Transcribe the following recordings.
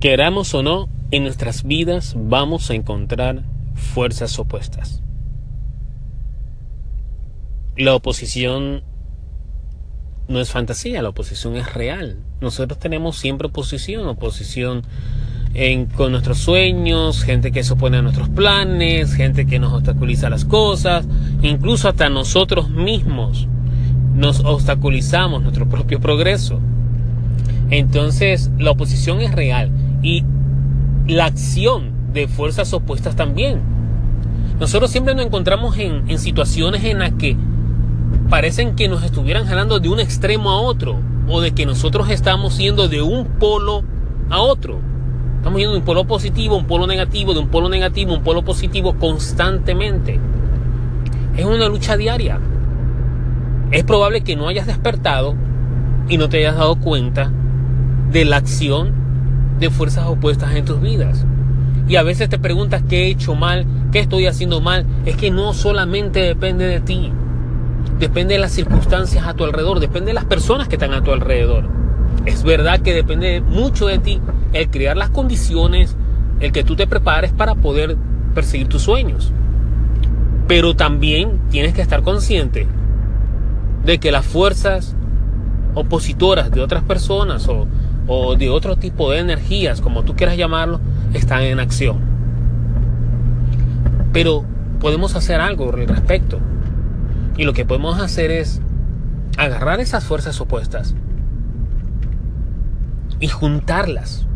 Queramos o no, en nuestras vidas vamos a encontrar fuerzas opuestas. La oposición no es fantasía, la oposición es real. Nosotros tenemos siempre oposición, oposición en, con nuestros sueños, gente que se opone a nuestros planes, gente que nos obstaculiza las cosas, incluso hasta nosotros mismos nos obstaculizamos nuestro propio progreso. Entonces, la oposición es real y la acción de fuerzas opuestas también. Nosotros siempre nos encontramos en, situaciones en las que parecen que nos estuvieran jalando de un extremo a otro o de que nosotros estamos yendo de un polo a otro. Estamos yendo de un polo positivo un polo negativo, de un polo negativo un polo positivo constantemente. Es una lucha diaria. Es probable que no hayas despertado y no te hayas dado cuenta de la acción de fuerzas opuestas en tus vidas. Y a veces te preguntas qué he hecho mal, qué estoy haciendo mal. Es que no solamente depende de ti. Depende de las circunstancias a tu alrededor, depende de las personas que están a tu alrededor. Es verdad que depende mucho de ti el crear las condiciones, el que tú te prepares para poder perseguir tus sueños. Pero también tienes que estar consciente de que las fuerzas opositoras de otras personas o o de otro tipo de energías, como tú quieras llamarlo, están en acción. Pero podemos hacer algo al respecto. Y lo que podemos hacer es agarrar esas fuerzas opuestas y juntarlas.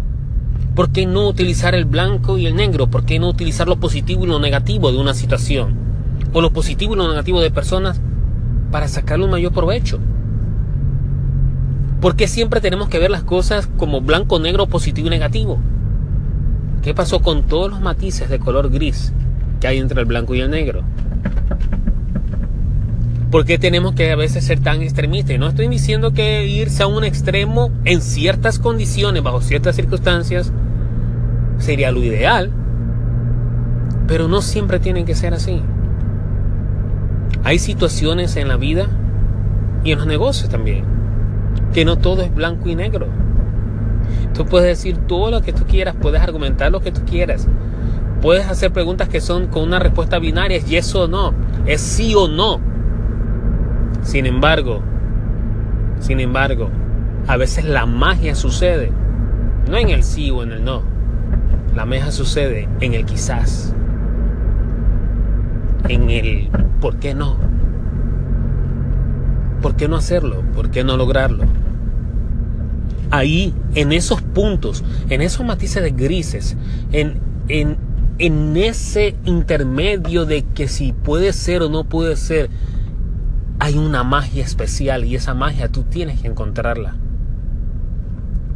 ¿Por qué no utilizar el blanco y el negro? ¿Por qué no utilizar lo positivo y lo negativo de una situación? O lo positivo y lo negativo de personas para sacarle un mayor provecho. ¿Por qué siempre tenemos que ver las cosas como blanco, negro, positivo y negativo? ¿Qué pasó con todos los matices de color gris que hay entre el blanco y el negro? ¿Por qué tenemos que a veces ser tan extremistas? No estoy diciendo que irse a un extremo en ciertas condiciones, bajo ciertas circunstancias, sería lo ideal. Pero no siempre tienen que ser así. Hay situaciones en la vida y en los negocios también que no todo es blanco y negro. Tú puedes decir todo lo que tú quieras, puedes argumentar lo que tú quieras. Puedes hacer preguntas que son con una respuesta binaria, es yes o no, es sí o no. Sin embargo, sin embargo, a veces la magia sucede, no en el sí o en el no. La magia sucede en el quizás, en el por qué no. ¿Por qué no hacerlo? ¿Por qué no lograrlo? Ahí, en esos puntos, en esos matices de grises, en, en, en ese intermedio de que si puede ser o no puede ser, hay una magia especial y esa magia tú tienes que encontrarla.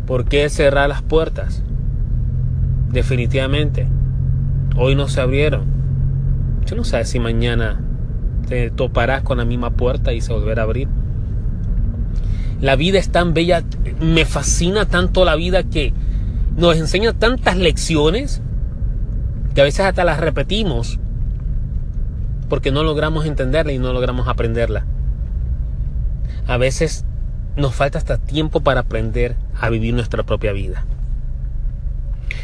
¿Por qué cerrar las puertas? Definitivamente. Hoy no se abrieron. Yo no sé si mañana te toparás con la misma puerta y se volverá a abrir. La vida es tan bella, me fascina tanto la vida que nos enseña tantas lecciones que a veces hasta las repetimos porque no logramos entenderla y no logramos aprenderla. A veces nos falta hasta tiempo para aprender a vivir nuestra propia vida.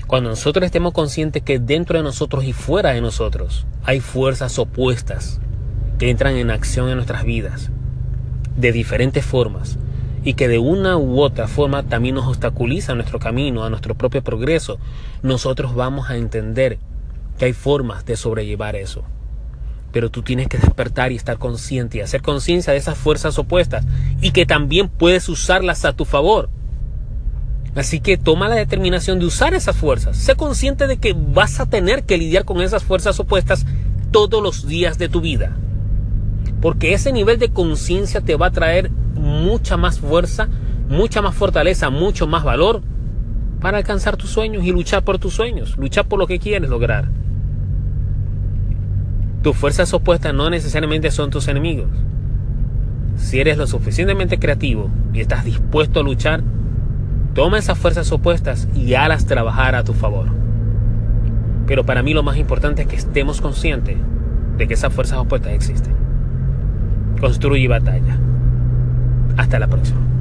Cuando nosotros estemos conscientes que dentro de nosotros y fuera de nosotros hay fuerzas opuestas que entran en acción en nuestras vidas de diferentes formas y que de una u otra forma también nos obstaculiza nuestro camino, a nuestro propio progreso, nosotros vamos a entender que hay formas de sobrellevar eso. Pero tú tienes que despertar y estar consciente y hacer conciencia de esas fuerzas opuestas y que también puedes usarlas a tu favor. Así que toma la determinación de usar esas fuerzas. Sé consciente de que vas a tener que lidiar con esas fuerzas opuestas todos los días de tu vida. Porque ese nivel de conciencia te va a traer mucha más fuerza, mucha más fortaleza, mucho más valor para alcanzar tus sueños y luchar por tus sueños, luchar por lo que quieres lograr. Tus fuerzas opuestas no necesariamente son tus enemigos. Si eres lo suficientemente creativo y estás dispuesto a luchar, toma esas fuerzas opuestas y halas trabajar a tu favor. Pero para mí lo más importante es que estemos conscientes de que esas fuerzas opuestas existen construye batalla. Hasta la próxima.